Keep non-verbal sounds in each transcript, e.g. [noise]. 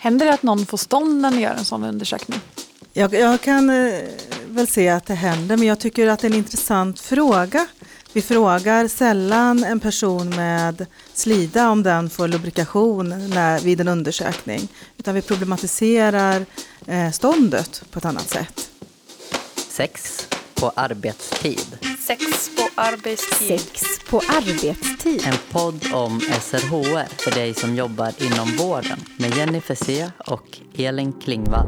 Händer det att någon får stånd när ni gör en sån undersökning? Jag, jag kan eh, väl se att det händer, men jag tycker att det är en intressant fråga. Vi frågar sällan en person med slida om den får lubrikation när, vid en undersökning, utan vi problematiserar eh, ståndet på ett annat sätt. Sex på arbetstid. Sex på arbetstid. Sex på arbetstid. En podd om SRHR för dig som jobbar inom vården med Jenny Fessé och Elin Klingvall.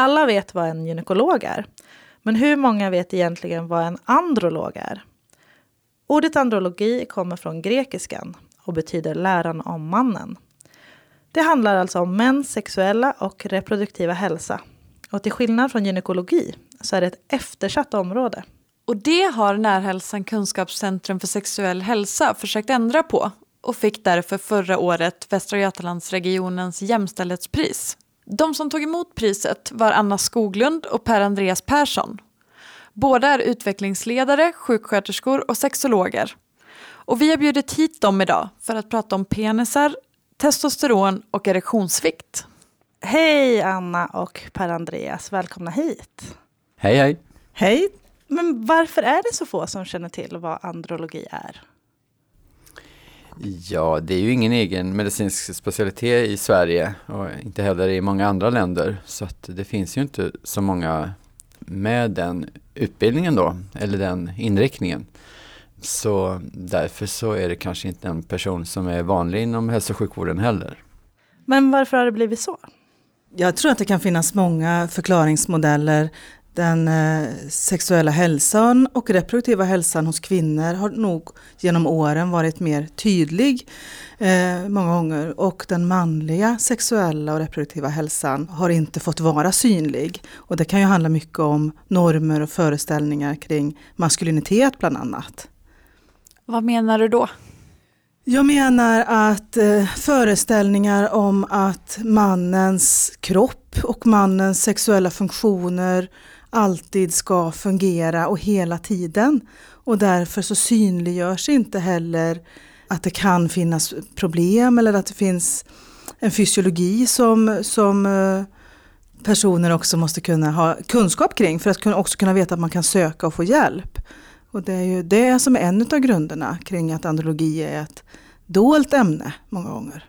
Alla vet vad en gynekolog är. Men hur många vet egentligen vad en androlog är? Ordet andrologi kommer från grekiskan och betyder läran om mannen. Det handlar alltså om mäns sexuella och reproduktiva hälsa. Och till skillnad från gynekologi så är det ett eftersatt område. Och det har Närhälsan Kunskapscentrum för sexuell hälsa försökt ändra på och fick därför förra året Västra Götalandsregionens jämställdhetspris. De som tog emot priset var Anna Skoglund och Per-Andreas Persson. Båda är utvecklingsledare, sjuksköterskor och sexologer. Och vi har bjudit hit dem idag för att prata om penisar, testosteron och erektionssvikt. Hej Anna och Per-Andreas, välkomna hit. Hej hej! Hej! Men varför är det så få som känner till vad andrologi är? Ja, det är ju ingen egen medicinsk specialitet i Sverige och inte heller i många andra länder. Så att det finns ju inte så många med den utbildningen då, eller den inriktningen. Så därför så är det kanske inte en person som är vanlig inom hälso och sjukvården heller. Men varför har det blivit så? Jag tror att det kan finnas många förklaringsmodeller. Den eh, sexuella hälsan och reproduktiva hälsan hos kvinnor har nog genom åren varit mer tydlig eh, många gånger och den manliga sexuella och reproduktiva hälsan har inte fått vara synlig. Och det kan ju handla mycket om normer och föreställningar kring maskulinitet bland annat. Vad menar du då? Jag menar att eh, föreställningar om att mannens kropp och mannens sexuella funktioner alltid ska fungera och hela tiden. Och därför så synliggörs inte heller att det kan finnas problem eller att det finns en fysiologi som, som eh, personer också måste kunna ha kunskap kring för att också kunna veta att man kan söka och få hjälp. Och det är ju det som är en av grunderna kring att andrologi är ett dolt ämne många gånger.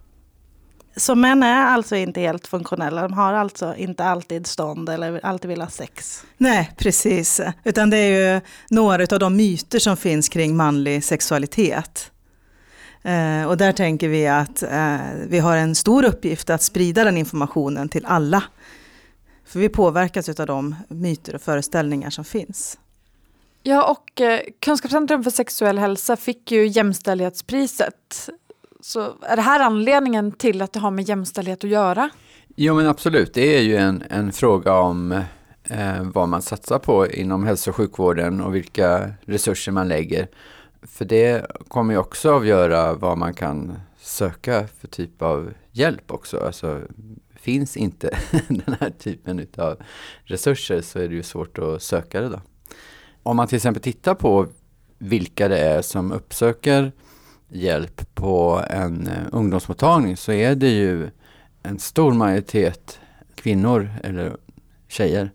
Så män är alltså inte helt funktionella, de har alltså inte alltid stånd eller alltid vill ha sex? Nej, precis. Utan det är ju några av de myter som finns kring manlig sexualitet. Eh, och där tänker vi att eh, vi har en stor uppgift att sprida den informationen till alla. För vi påverkas av de myter och föreställningar som finns. Ja, och eh, Kunskapscentrum för sexuell hälsa fick ju jämställdhetspriset. Så är det här anledningen till att det har med jämställdhet att göra? Jo men absolut, det är ju en, en fråga om eh, vad man satsar på inom hälso och sjukvården och vilka resurser man lägger. För det kommer ju också avgöra vad man kan söka för typ av hjälp också. Alltså, finns inte [laughs] den här typen av resurser så är det ju svårt att söka det då. Om man till exempel tittar på vilka det är som uppsöker hjälp på en eh, ungdomsmottagning så är det ju en stor majoritet kvinnor eller tjejer.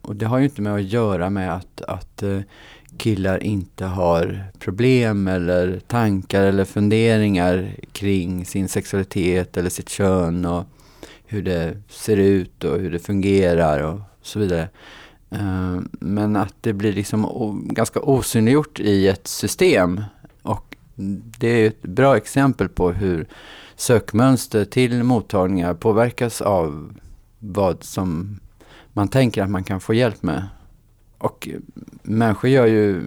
Och det har ju inte med att göra med att, att eh, killar inte har problem eller tankar eller funderingar kring sin sexualitet eller sitt kön och hur det ser ut och hur det fungerar och så vidare. Eh, men att det blir liksom ganska osynliggjort i ett system. Det är ett bra exempel på hur sökmönster till mottagningar påverkas av vad som man tänker att man kan få hjälp med. Och människor gör ju,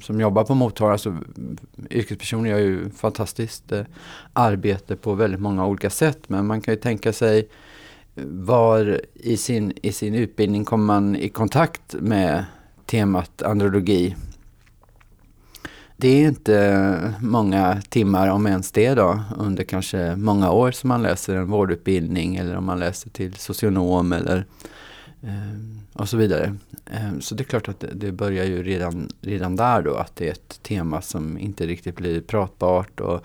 som jobbar på mottagningar, alltså yrkespersoner gör ju fantastiskt eh, arbete på väldigt många olika sätt. Men man kan ju tänka sig var i sin, i sin utbildning kommer man i kontakt med temat andrologi. Det är inte många timmar, om ens det då, under kanske många år som man läser en vårdutbildning eller om man läser till socionom eller eh, och så vidare. Eh, så det är klart att det börjar ju redan, redan där då att det är ett tema som inte riktigt blir pratbart och,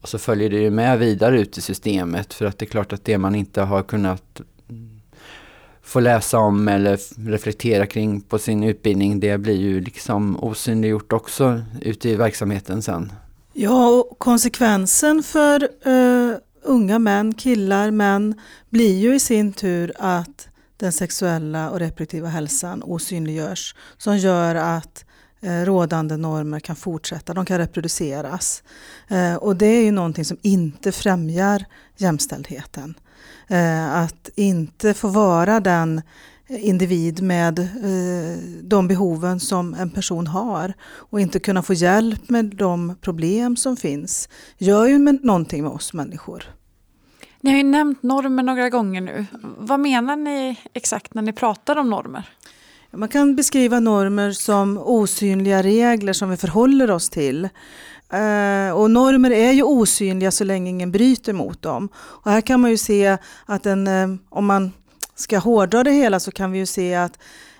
och så följer det ju med vidare ut i systemet för att det är klart att det man inte har kunnat få läsa om eller reflektera kring på sin utbildning, det blir ju liksom osynliggjort också ute i verksamheten sen. Ja, och konsekvensen för eh, unga män, killar, män blir ju i sin tur att den sexuella och reproduktiva hälsan osynliggörs som gör att eh, rådande normer kan fortsätta, de kan reproduceras. Eh, och det är ju någonting som inte främjar jämställdheten. Eh, att inte få vara den individ med eh, de behoven som en person har och inte kunna få hjälp med de problem som finns gör ju någonting med oss människor. Ni har ju nämnt normer några gånger nu. Vad menar ni exakt när ni pratar om normer? Man kan beskriva normer som osynliga regler som vi förhåller oss till. Eh, och normer är ju osynliga så länge ingen bryter mot dem. Och här kan man ju se att en, eh, om man ska hårdra det hela så kan vi ju se att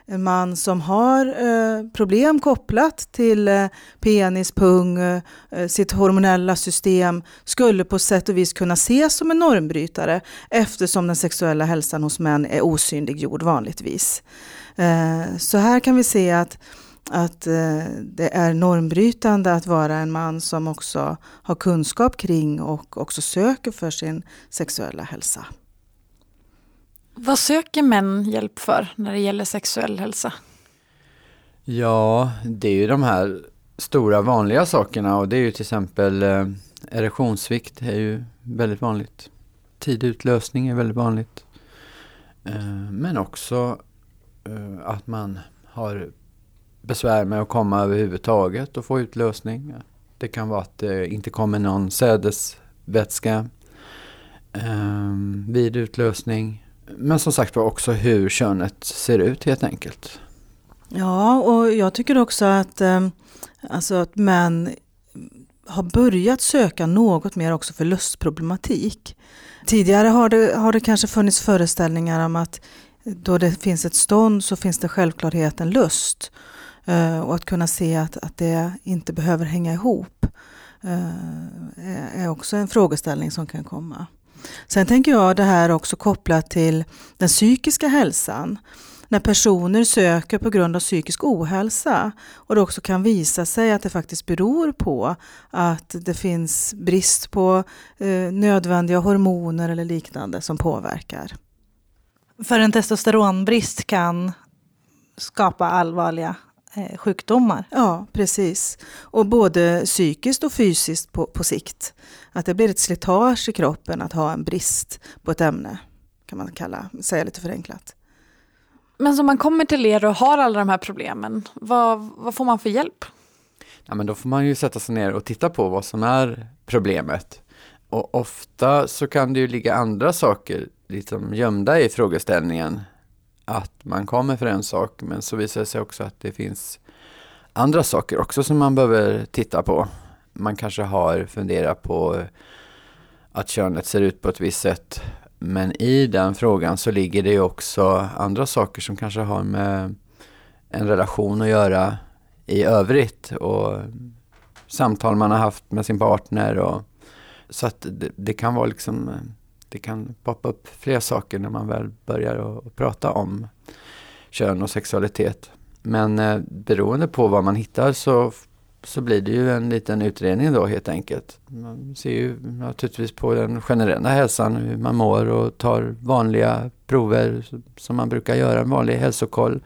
en man som har eh, problem kopplat till eh, penis, pung, eh, eh sitt hormonella system skulle på sätt och vis kunna ses som en normbrytare eftersom den sexuella hälsan hos män är osynliggjord vanligtvis. Eh, så här kan vi se att att eh, det är normbrytande att vara en man som också har kunskap kring och också söker för sin sexuella hälsa. Vad söker män hjälp för när det gäller sexuell hälsa? Ja, det är ju de här stora vanliga sakerna och det är ju till exempel eh, erektionssvikt är ju väldigt vanligt. Tidig utlösning är väldigt vanligt. Eh, men också eh, att man har besvär med att komma överhuvudtaget och få utlösning. Det kan vara att det inte kommer någon sädesvätska eh, vid utlösning. Men som sagt var också hur könet ser ut helt enkelt. Ja, och jag tycker också att, eh, alltså att män har börjat söka något mer också för lustproblematik. Tidigare har det, har det kanske funnits föreställningar om att då det finns ett stånd så finns det självklarheten lust. Eh, och att kunna se att, att det inte behöver hänga ihop eh, är också en frågeställning som kan komma. Sen tänker jag det här också kopplat till den psykiska hälsan. När personer söker på grund av psykisk ohälsa och det också kan visa sig att det faktiskt beror på att det finns brist på eh, nödvändiga hormoner eller liknande som påverkar. För en testosteronbrist kan skapa allvarliga sjukdomar. Ja, precis. Och både psykiskt och fysiskt på, på sikt. Att det blir ett slitage i kroppen att ha en brist på ett ämne, kan man kalla, säga lite förenklat. Men som man kommer till er och har alla de här problemen, vad, vad får man för hjälp? Ja, men då får man ju sätta sig ner och titta på vad som är problemet. Och ofta så kan det ju ligga andra saker liksom gömda i frågeställningen att man kommer för en sak men så visar det sig också att det finns andra saker också som man behöver titta på. Man kanske har funderat på att könet ser ut på ett visst sätt men i den frågan så ligger det ju också andra saker som kanske har med en relation att göra i övrigt och samtal man har haft med sin partner. Och, så att det, det kan vara liksom eh, det kan poppa upp fler saker när man väl börjar att prata om kön och sexualitet. Men eh, beroende på vad man hittar så, så blir det ju en liten utredning då helt enkelt. Man ser ju naturligtvis på den generella hälsan, hur man mår och tar vanliga prover som man brukar göra, en vanlig hälsokoll.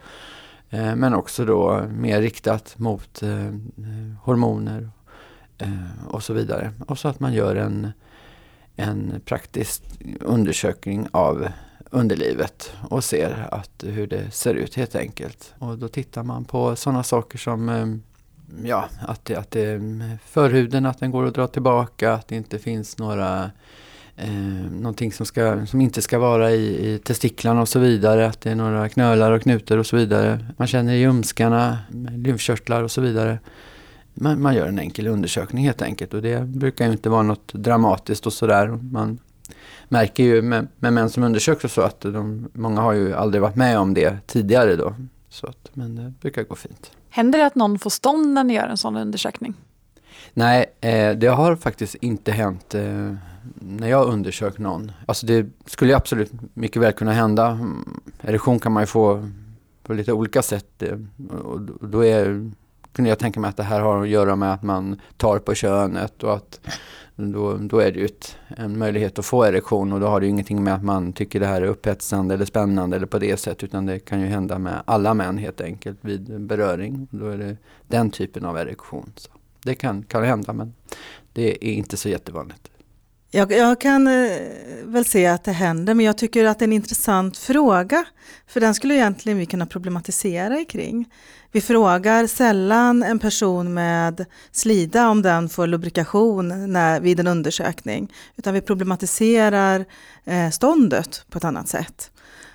Eh, men också då mer riktat mot eh, eh hormoner eh, och så vidare. Och så att man gör en en praktisk undersökning av underlivet och ser att, hur det ser ut helt enkelt. Och då tittar man på sådana saker som eh, ja, att, det, att det, eh, förhuden att den går att dra tillbaka, att det inte finns några eh, någonting som, ska, som inte ska vara i, i testiklarna och så vidare, att det är några knölar och knutor och så vidare. Man känner i ljumskarna, lymfkörtlar och så vidare man, man gör en enkel undersökning helt enkelt och det brukar ju inte vara något dramatiskt och sådär. Man märker ju med, med män som undersöks och så att de, många har ju aldrig varit med om det tidigare då. Så att, men det brukar gå fint. Händer det att någon får stånd när ni gör en sån undersökning? Nej, eh, det har faktiskt inte hänt eh, när jag undersökt någon. Alltså det skulle absolut mycket väl kunna hända. Mm, erektion kan man ju få på lite olika sätt. Eh, och då är, kunde jag tänka mig att det här har att göra med att man tar på könet och att då, då är det ju ett, en möjlighet att få erektion och då har det ju ingenting med att man tycker det här är upphetsande eller spännande eller på det sättet utan det kan ju hända med alla män helt enkelt vid beröring. Då är det den typen av erektion. Så det kan, kan hända men det är inte så jättevanligt. Jag, jag kan eh, väl se att det händer, men jag tycker att det är en intressant fråga. För den skulle egentligen vi kunna problematisera kring. Vi frågar sällan en person med slida om den får lubrikation när, vid en undersökning, utan vi problematiserar eh, ståndet på ett annat sätt.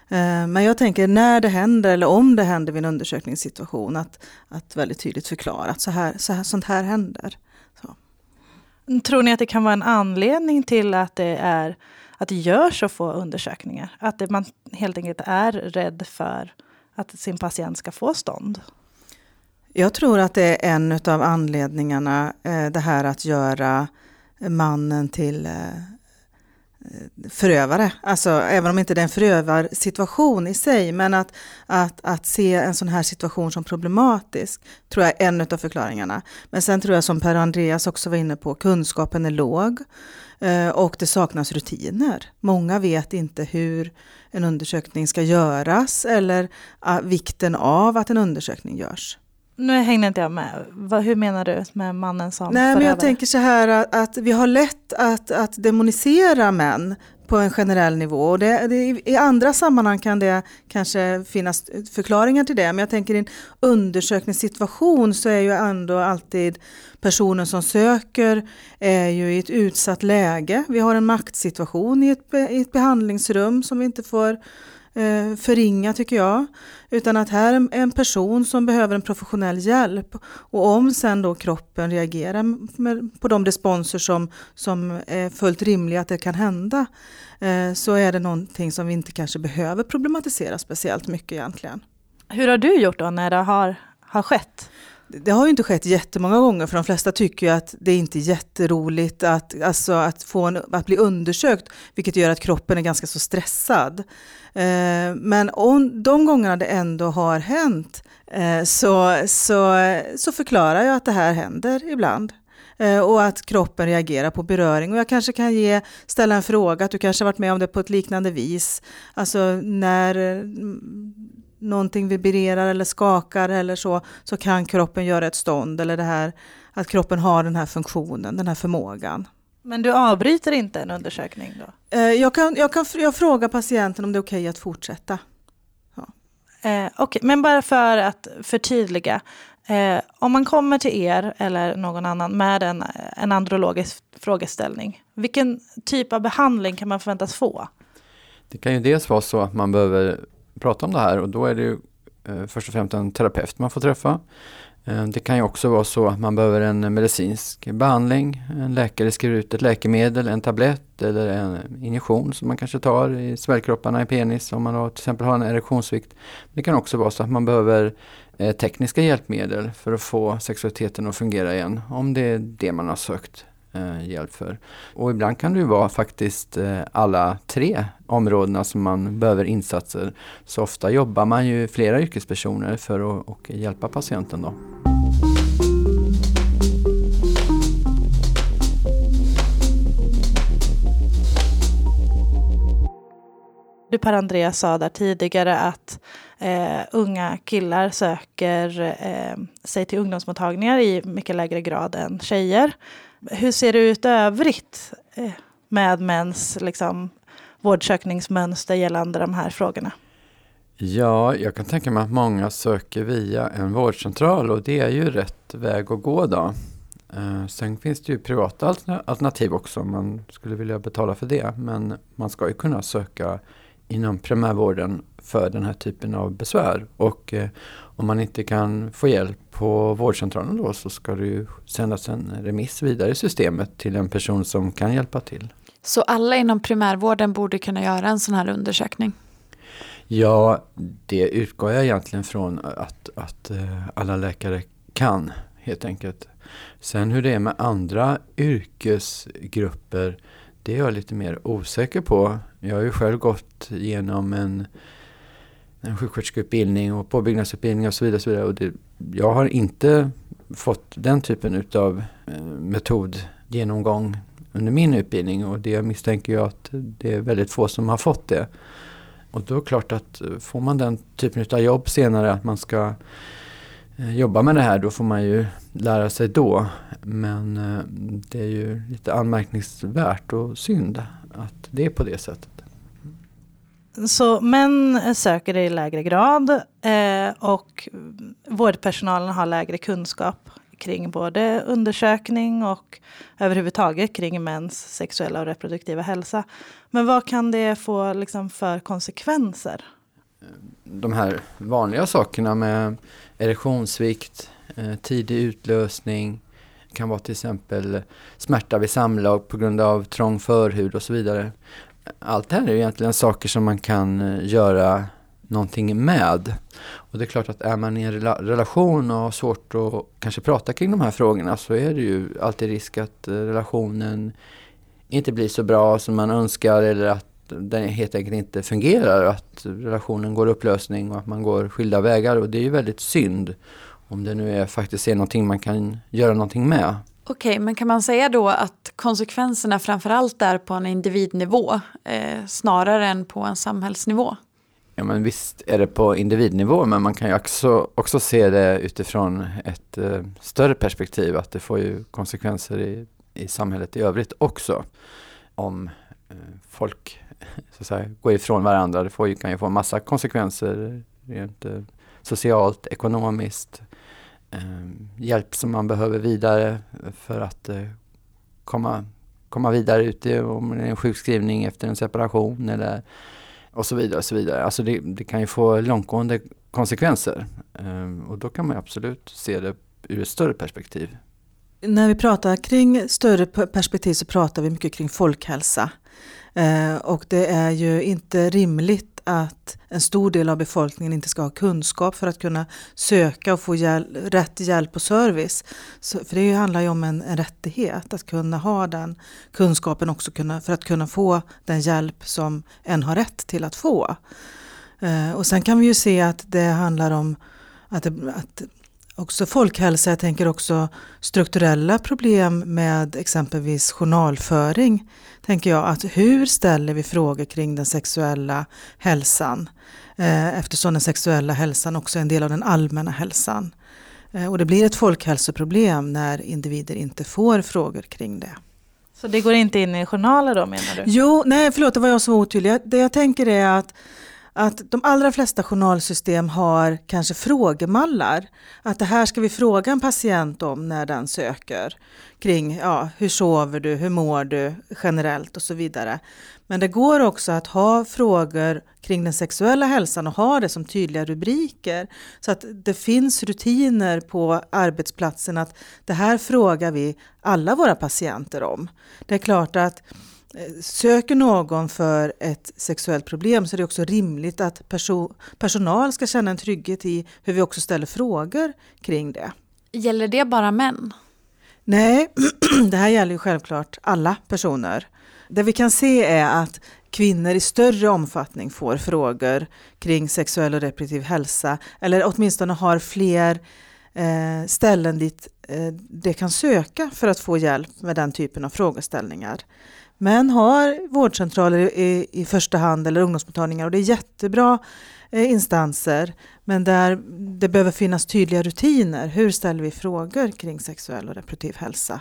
Eh, men jag tänker när det händer eller om det händer vid en undersökningssituation att, att väldigt tydligt förklara att så här, så här, sånt här händer. Tror ni att det kan vara en anledning till att det, är, att det görs så få undersökningar? Att det, man helt enkelt är rädd för att sin patient ska få stånd? Jag tror att det är en av anledningarna, eh, det här att göra mannen till eh, Eh, förövare. Alltså även om inte det är en förövarsituation i sig, men att, att, att se en sån här situation som problematisk tror jag är en av förklaringarna. Men sen tror jag som Per Andreas också var inne på, kunskapen är låg eh, och det saknas rutiner. Många vet inte hur en undersökning ska göras eller ah, vikten av att en undersökning görs. Nu hängde inte jag med. Hur menar du med mannen som Nej, förövare? men jag tänker så här att, att, vi har lätt att, att demonisera män på en generell nivå. Och det, det, I andra sammanhang kan det kanske finnas förklaringar till det. Men jag tänker i en undersökningssituation så är ju ändå alltid personen som söker är ju i ett utsatt läge. Vi har en maktsituation i ett, i ett behandlingsrum som vi inte får Eh, förringa tycker jag. Utan att här är en person som behöver en professionell hjälp. Och om sen då kroppen reagerar med, på de responser som, som är fullt rimliga att det kan hända. Eh, så är det någonting som vi inte kanske behöver problematisera speciellt mycket egentligen. Hur har du gjort då när det har, har skett? Det har ju inte skett jättemånga gånger för de flesta tycker ju att det är inte jätteroligt att, alltså att, få en, att bli undersökt vilket gör att kroppen är ganska så stressad. Eh, men om de gångerna det ändå har hänt eh, så, så, så förklarar jag att det här händer ibland eh, och att kroppen reagerar på beröring. Och jag kanske kan ge, ställa en fråga, att du kanske har varit med om det på ett liknande vis. Alltså när någonting vibrerar eller skakar eller så, så kan kroppen göra ett stånd eller det här att kroppen har den här funktionen, den här förmågan. Men du avbryter inte en undersökning då? Eh, jag, kan, jag, kan, jag frågar patienten om det är okej okay att fortsätta. Ja. Eh, okay. Men bara för att förtydliga. Eh, om man kommer till er eller någon annan med en, en andrologisk frågeställning, vilken typ av behandling kan man förväntas få? Det kan ju dels vara så att man behöver prata om det här och då är det ju eh, först och främst en terapeut man får träffa. Eh, det kan ju också vara så att man behöver en medicinsk behandling. En läkare skriver ut ett läkemedel, en tablett eller en injektion som man kanske tar i svällkropparna i penis om man har, till exempel har en erektionssvikt. Det kan också vara så att man behöver eh, tekniska hjälpmedel för att få sexualiteten att fungera igen. Om det är det man har sökt eh, hjälp för. Och ibland kan det ju vara faktiskt eh, alla tre områdena som man behöver insatser. Så ofta jobbar man ju flera yrkespersoner för att och hjälpa patienten då. Du Per Andreas sa där tidigare att eh, unga killar söker eh, sig till ungdomsmottagningar i mycket lägre grad än tjejer. Hur ser det ut övrigt eh, med mäns liksom, vårdsökningsmönster gällande de här frågorna? Ja, jag kan tänka mig att många söker via en vårdcentral och det är ju rätt väg att gå då. Eh, sen finns det ju privata alternativ också om man skulle vilja betala för det. Men man ska ju kunna söka inom primärvården för den här typen av besvär. Och eh, om man inte kan få hjälp på vårdcentralen då så ska det ju sändas en remiss vidare i systemet till en person som kan hjälpa till. Så alla inom primärvården borde kunna göra en sån här undersökning? Ja, det utgår jag egentligen från att, att eh, alla läkare kan helt enkelt. Sen hur det är med andra yrkesgrupper, det är jag lite mer osäker på. Jag har ju själv gått igenom en, en sjuksköterskeutbildning och påbyggnadsutbildning och så vidare. Och, så vidare. och det, jag har inte fått den typen utav eh, metodgenomgång under min utbildning och det misstänker jag att det är väldigt få som har fått det. Och då är det klart att eh, får man den typen av jobb senare, att man ska eh, jobba med det här, då får man ju lära sig då. Men det är ju lite anmärkningsvärt och synd att det är på det sättet. Så män söker det i lägre grad eh, och vårdpersonalen har lägre kunskap kring både undersökning och överhuvudtaget kring mäns sexuella och reproduktiva hälsa. Men vad kan det få liksom för konsekvenser? De här vanliga sakerna med erektionssvikt, eh, tidig utlösning, kan vara till exempel smärta vid samlag på grund av trång förhud och så vidare. Allt det här är egentligen saker som man kan eh, göra någonting med. Och det är klart att är man i en rela relation och har svårt att kanske prata kring de här frågorna så är det ju alltid risk att eh, relationen inte blir så bra som man önskar eller att den helt enkelt inte fungerar. Att relationen går upplösning och att man går skilda vägar och det är ju väldigt synd. Om det nu är, faktiskt är någonting man kan göra någonting med. Okej, men kan man säga då att konsekvenserna framförallt är på en individnivå eh, snarare än på en samhällsnivå? Ja men visst är det på individnivå men man kan ju också, också se det utifrån ett eh, större perspektiv att det får ju konsekvenser i, i samhället i övrigt också. Om eh, folk så att säga, går ifrån varandra, det får ju, kan ju få massa konsekvenser rent eh, socialt, ekonomiskt, eh, Ehm, hjälp som man behöver vidare för att eh, komma, komma vidare ut i, om det är en sjukskrivning efter en separation eller och så vidare. Och så vidare. Alltså det, det kan ju få långtgående konsekvenser ehm, och då kan man absolut se det ur ett större perspektiv. När vi pratar kring större perspektiv så pratar vi mycket kring folkhälsa. Eh, och det är ju inte rimligt att en stor del av befolkningen inte ska ha kunskap för att kunna söka och få hjäl rätt hjälp och service. Så, för det handlar ju om en, en rättighet att kunna ha den kunskapen också kunna, för att kunna få den hjälp som en har rätt till att få. Eh, och sen kan vi ju se att det handlar om att, det, att också folkhälsa, jag tänker också strukturella problem med exempelvis journalföring. Tänker jag att hur ställer vi frågor kring den sexuella hälsan? Eh, eftersom den sexuella hälsan också är en del av den allmänna hälsan. Eh, och det blir ett folkhälsoproblem när individer inte får frågor kring det. Så det går inte in i journaler då menar du? Jo, nej förlåt det var jag som var otydlig. Det jag tänker är att att de allra flesta journalsystem har kanske frågemallar. Att det här ska vi fråga en patient om när den söker. Kring ja, hur sover du, hur mår du generellt och så vidare. Men det går också att ha frågor kring den sexuella hälsan och ha det som tydliga rubriker. Så att det finns rutiner på arbetsplatsen att det här frågar vi alla våra patienter om. Det är klart att söker någon för ett sexuellt problem så är det också rimligt att perso personal ska känna en trygghet i hur vi också ställer frågor kring det. Gäller det bara män? Nej, [clears throat] det här gäller ju självklart alla personer. Det vi kan se är att kvinnor i större omfattning får frågor kring sexuell och reproduktiv hälsa eller åtminstone har fler eh, ställen dit eh, det kan söka för att få hjälp med den typen av frågeställningar. Men har vårdcentraler i, i första hand eller ungdomsmottagningar och det är jättebra eh, instanser men där det behöver finnas tydliga rutiner. Hur ställer vi frågor kring sexuell och reproduktiv hälsa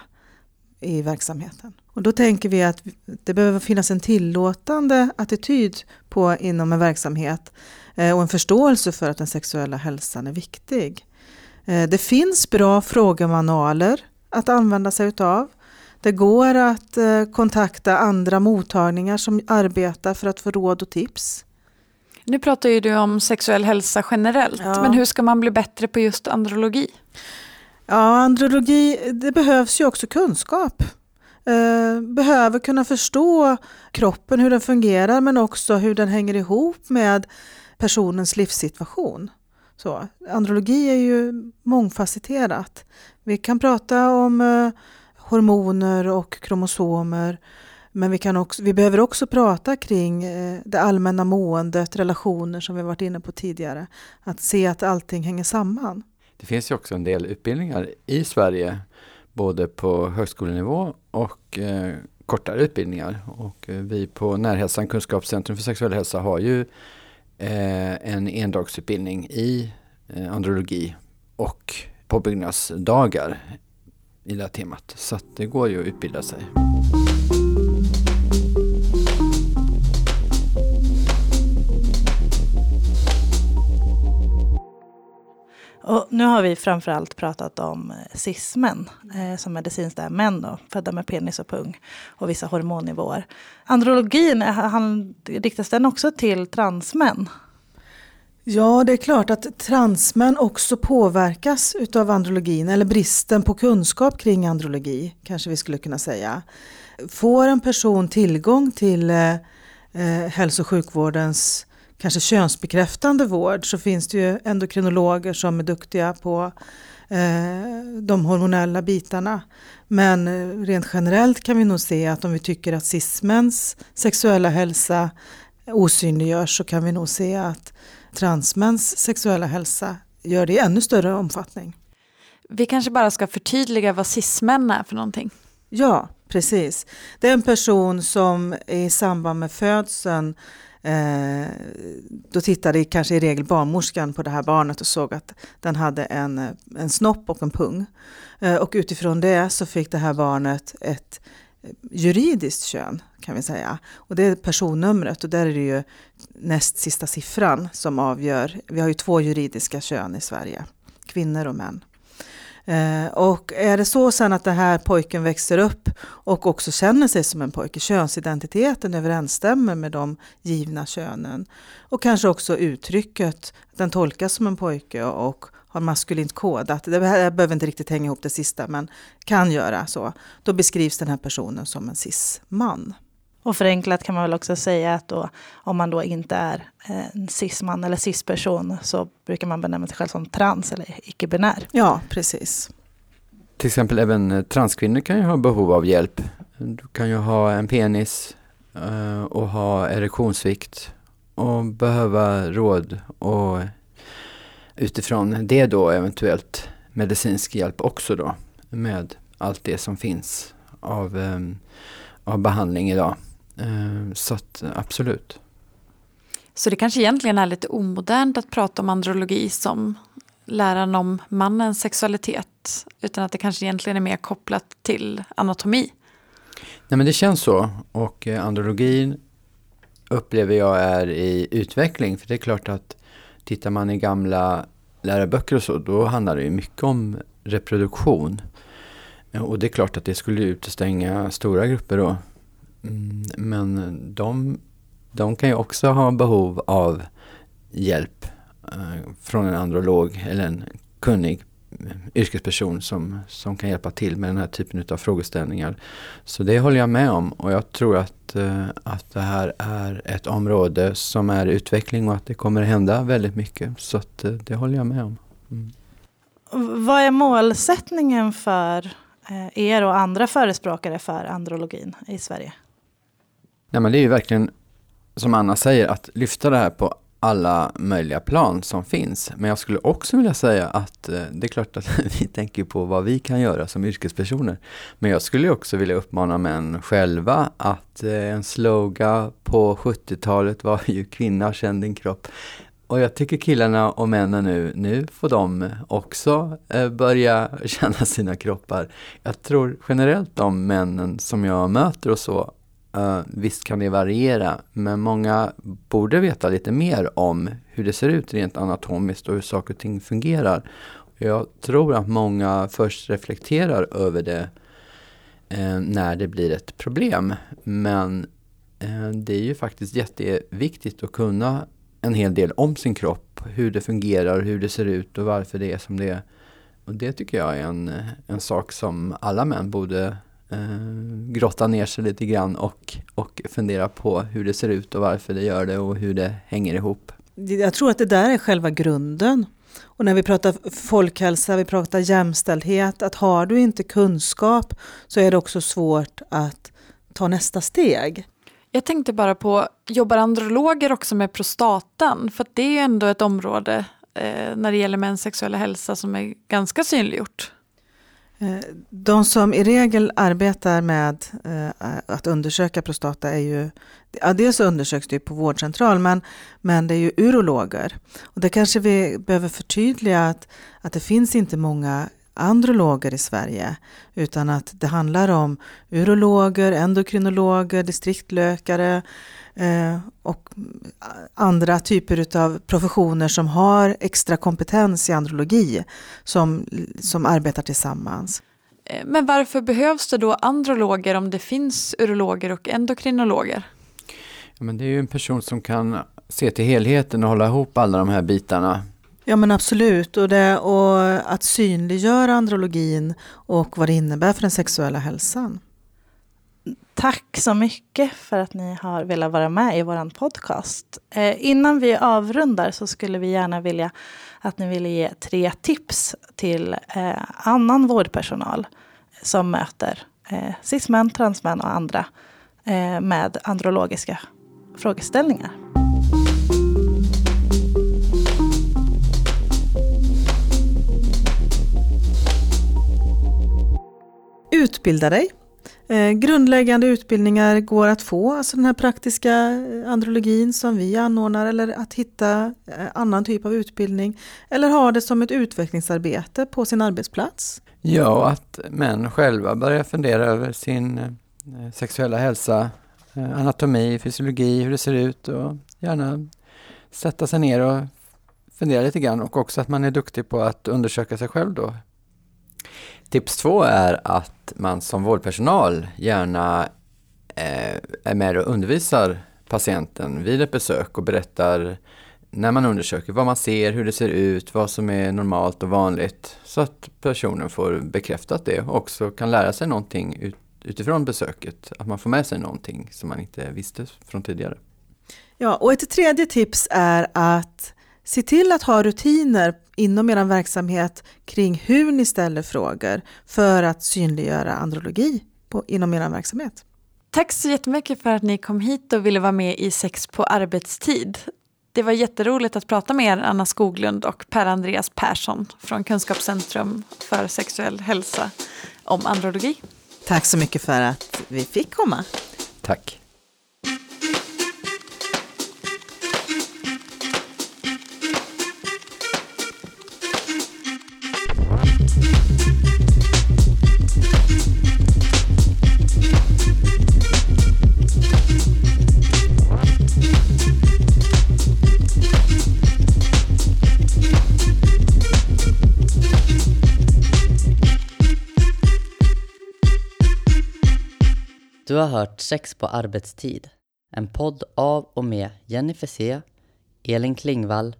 i verksamheten? Och då tänker vi att det behöver finnas en tillåtande attityd på, inom en verksamhet eh, och en förståelse för att den sexuella hälsan är viktig. Eh, det finns bra frågemanualer att använda sig utav. Det går att eh, kontakta andra mottagningar som arbetar för att få råd och tips. Nu pratar ju du om sexuell hälsa generellt, Ja. men hur ska man bli bättre på just andrologi? Ja, andrologi, det behövs ju också kunskap. Eh, behöver kunna förstå kroppen, hur den fungerar, men också hur den hänger ihop med personens livssituation. Så, andrologi är ju mångfacetterat. Vi kan prata om eh, hormoner och kromosomer, men vi, kan också, vi behöver också prata kring eh, det allmänna måendet, relationer som vi varit inne på tidigare. Att se att allting hänger samman. Det finns ju också en del utbildningar i Sverige, både på högskolenivå och eh, kortare utbildningar. Och eh, vi på Närhälsan Kunskapscentrum för sexuell hälsa har ju eh, en endagsutbildning i eh, andrologi och påbyggnadsdagar i det här temat. Så att det går ju att utbilda sig. Och nu har vi framförallt pratat om cismen cis-män, eh, som medicinskt är män då, födda med penis och pung och vissa hormonnivåer. Andrologin, eh, han, riktas den också till transmän? Ja, det är klart att transmän också påverkas utav andrologin eller bristen på kunskap kring andrologi, kanske vi skulle kunna säga. Får en person tillgång till eh, eh, hälso och sjukvårdens kanske könsbekräftande vård så finns det ju endokrinologer som är duktiga på eh, de hormonella bitarna. Men eh, rent generellt kan vi nog se att om vi tycker att cismäns sexuella hälsa osynliggörs så kan vi nog se att transmäns sexuella hälsa gör det i ännu större omfattning. Vi kanske bara ska förtydliga vad cis-män är för någonting. Ja, precis. Det är en person som i samband med födseln eh, då tittade kanske i regel barnmorskan på det här barnet och såg att den hade en, en snopp och en pung. Eh, och utifrån det så fick det här barnet ett juridiskt kön kan vi säga. Och det är personnumret och där är det ju näst sista siffran som avgör. Vi har ju två juridiska kön i Sverige, kvinnor och män. Eh, och är det så sen att den här pojken växer upp och också känner sig som en pojke, könsidentiteten överensstämmer med de givna könen och kanske också uttrycket, den tolkas som en pojke och har maskulint kodat. Det här behöver inte riktigt hänga ihop det sista men kan göra så. Då beskrivs den här personen som en cis-man. Och förenklat kan man väl också säga att då, om man då inte är eh, en cis-man eller cis-person så brukar man benämna sig själv som trans eller icke-binär. Ja, precis. Till exempel även eh, transkvinnor kan ju ha behov av hjälp. Du kan ju ha en penis eh, och ha erektionssvikt och behöva råd och utifrån det då eventuellt medicinsk hjälp också då med allt det som finns av, eh, av behandling idag. Eh, så att absolut. Så det kanske egentligen är lite omodernt att prata om andrologi som läran om mannens sexualitet. Utan att det kanske egentligen är mer kopplat till anatomi. Nej men det känns så och eh, andrologin upplever jag är i utveckling. För det är klart att tittar man i gamla läroböcker och så, då handlar det ju mycket om reproduktion. Och det är klart att det skulle utestänga stora grupper då. Mm, men de, de kan ju också ha behov av hjälp eh, från en androlog eller en kunnig yrkesperson som, som kan hjälpa till med den här typen av frågeställningar. Så det håller jag med om och jag tror att, eh, att det här är ett område som är utveckling och att det kommer hända väldigt mycket. Så eh, det håller jag med om. Mm. Vad är målsättningen för eh, er och andra förespråkare för andrologin i Sverige? Nej, men det är ju verkligen som Anna säger att lyfta det här på alla möjliga plan som finns. Men jag skulle också vilja säga att eh, det är klart att [laughs] vi tänker på vad vi kan göra som yrkespersoner. Men jag skulle också vilja uppmana män själva att eh, en slogan på 70-talet var ju kvinna känn din kropp. Och jag tycker killarna och männen nu, nu får de också eh, börja [laughs] känna sina kroppar. Jag tror generellt de männen som jag möter och så, Uh, visst kan det variera, men många borde veta lite mer om hur det ser ut rent anatomiskt och hur saker och ting fungerar. Jag tror att många först reflekterar över det uh, när det blir ett problem. Men uh, det är ju faktiskt jätteviktigt att kunna en hel del om sin kropp, hur det fungerar, hur det ser ut och varför det är som det är. Och det tycker jag är en, en sak som alla män borde eh, grotta ner sig lite grann och, och fundera på hur det ser ut och varför det gör det och hur det hänger ihop. Jag tror att det där är själva grunden. Och när vi pratar folkhälsa, vi pratar jämställdhet, att har du inte kunskap så är det också svårt att ta nästa steg. Jag tänkte bara på, jobbar androloger också med prostatan? För det är ju ändå ett område eh, när det gäller mäns sexuella hälsa som är ganska synliggjort. Eh, de som i regel arbetar med eh, att undersöka prostata är ju, ja, dels undersöks det på vårdcentral men, men det är ju urologer. Och det kanske vi behöver förtydliga att, att det finns inte många androloger i Sverige utan att det handlar om urologer, endokrinologer, distriktläkare eh, och andra typer av professioner som har extra kompetens i andrologi som, som arbetar tillsammans. Eh, men varför behövs det då androloger om det finns urologer och endokrinologer? Ja, men det är ju en person som kan se till helheten och hålla ihop alla de här bitarna. Ja men absolut, och, det, och att synliggöra andrologin och vad det innebär för den sexuella hälsan. Tack så mycket för att ni har velat vara med i vår podcast. Eh, innan vi avrundar så skulle vi gärna vilja att ni ville ge tre tips till eh, annan vårdpersonal som möter eh, cismän, transmän och andra eh, med andrologiska frågeställningar. Utbilda dig. Eh, grundläggande utbildningar går att få, alltså den här praktiska eh, andrologin som vi anordnar eller att hitta eh, annan typ av utbildning. Eller ha det som ett utvecklingsarbete på sin arbetsplats. Ja, att män själva börjar fundera över sin eh, sexuella hälsa, eh, anatomi, fysiologi, hur det ser ut och gärna sätta sig ner och fundera lite grann och också att man är duktig på att undersöka sig själv då. Tips två är att man som vårdpersonal gärna eh, är med och undervisar patienten vid ett besök och berättar när man undersöker vad man ser, hur det ser ut, vad som är normalt och vanligt. Så att personen får bekräftat det och också kan lära sig någonting ut, utifrån besöket. Att man får med sig någonting som man inte visste från tidigare. Ja, och ett tredje tips är att se till att ha rutiner inom er verksamhet kring hur ni ställer frågor för att synliggöra andrologi på, inom er verksamhet. Tack så jättemycket för att ni kom hit och ville vara med i Sex på arbetstid. Det var jätteroligt att prata med er, Anna Skoglund och Per-Andreas Persson från Kunskapscentrum för sexuell hälsa om andrologi. Tack så mycket för att vi fick komma. Tack. Har hört Sex på arbetstid. En podd av och med Jenny C, Elin Klingvall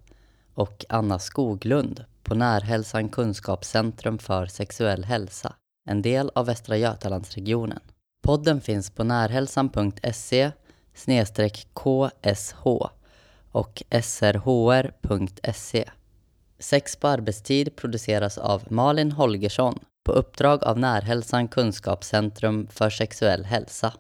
och Anna Skoglund på Närhälsan Kunskapscentrum för sexuell hälsa, en del av Västra Götalandsregionen. Podden finns på närhälsan.se ksh och srhr.se. Sex på arbetstid produceras av Malin Holgersson på uppdrag av Närhälsan Kunskapscentrum för sexuell hälsa.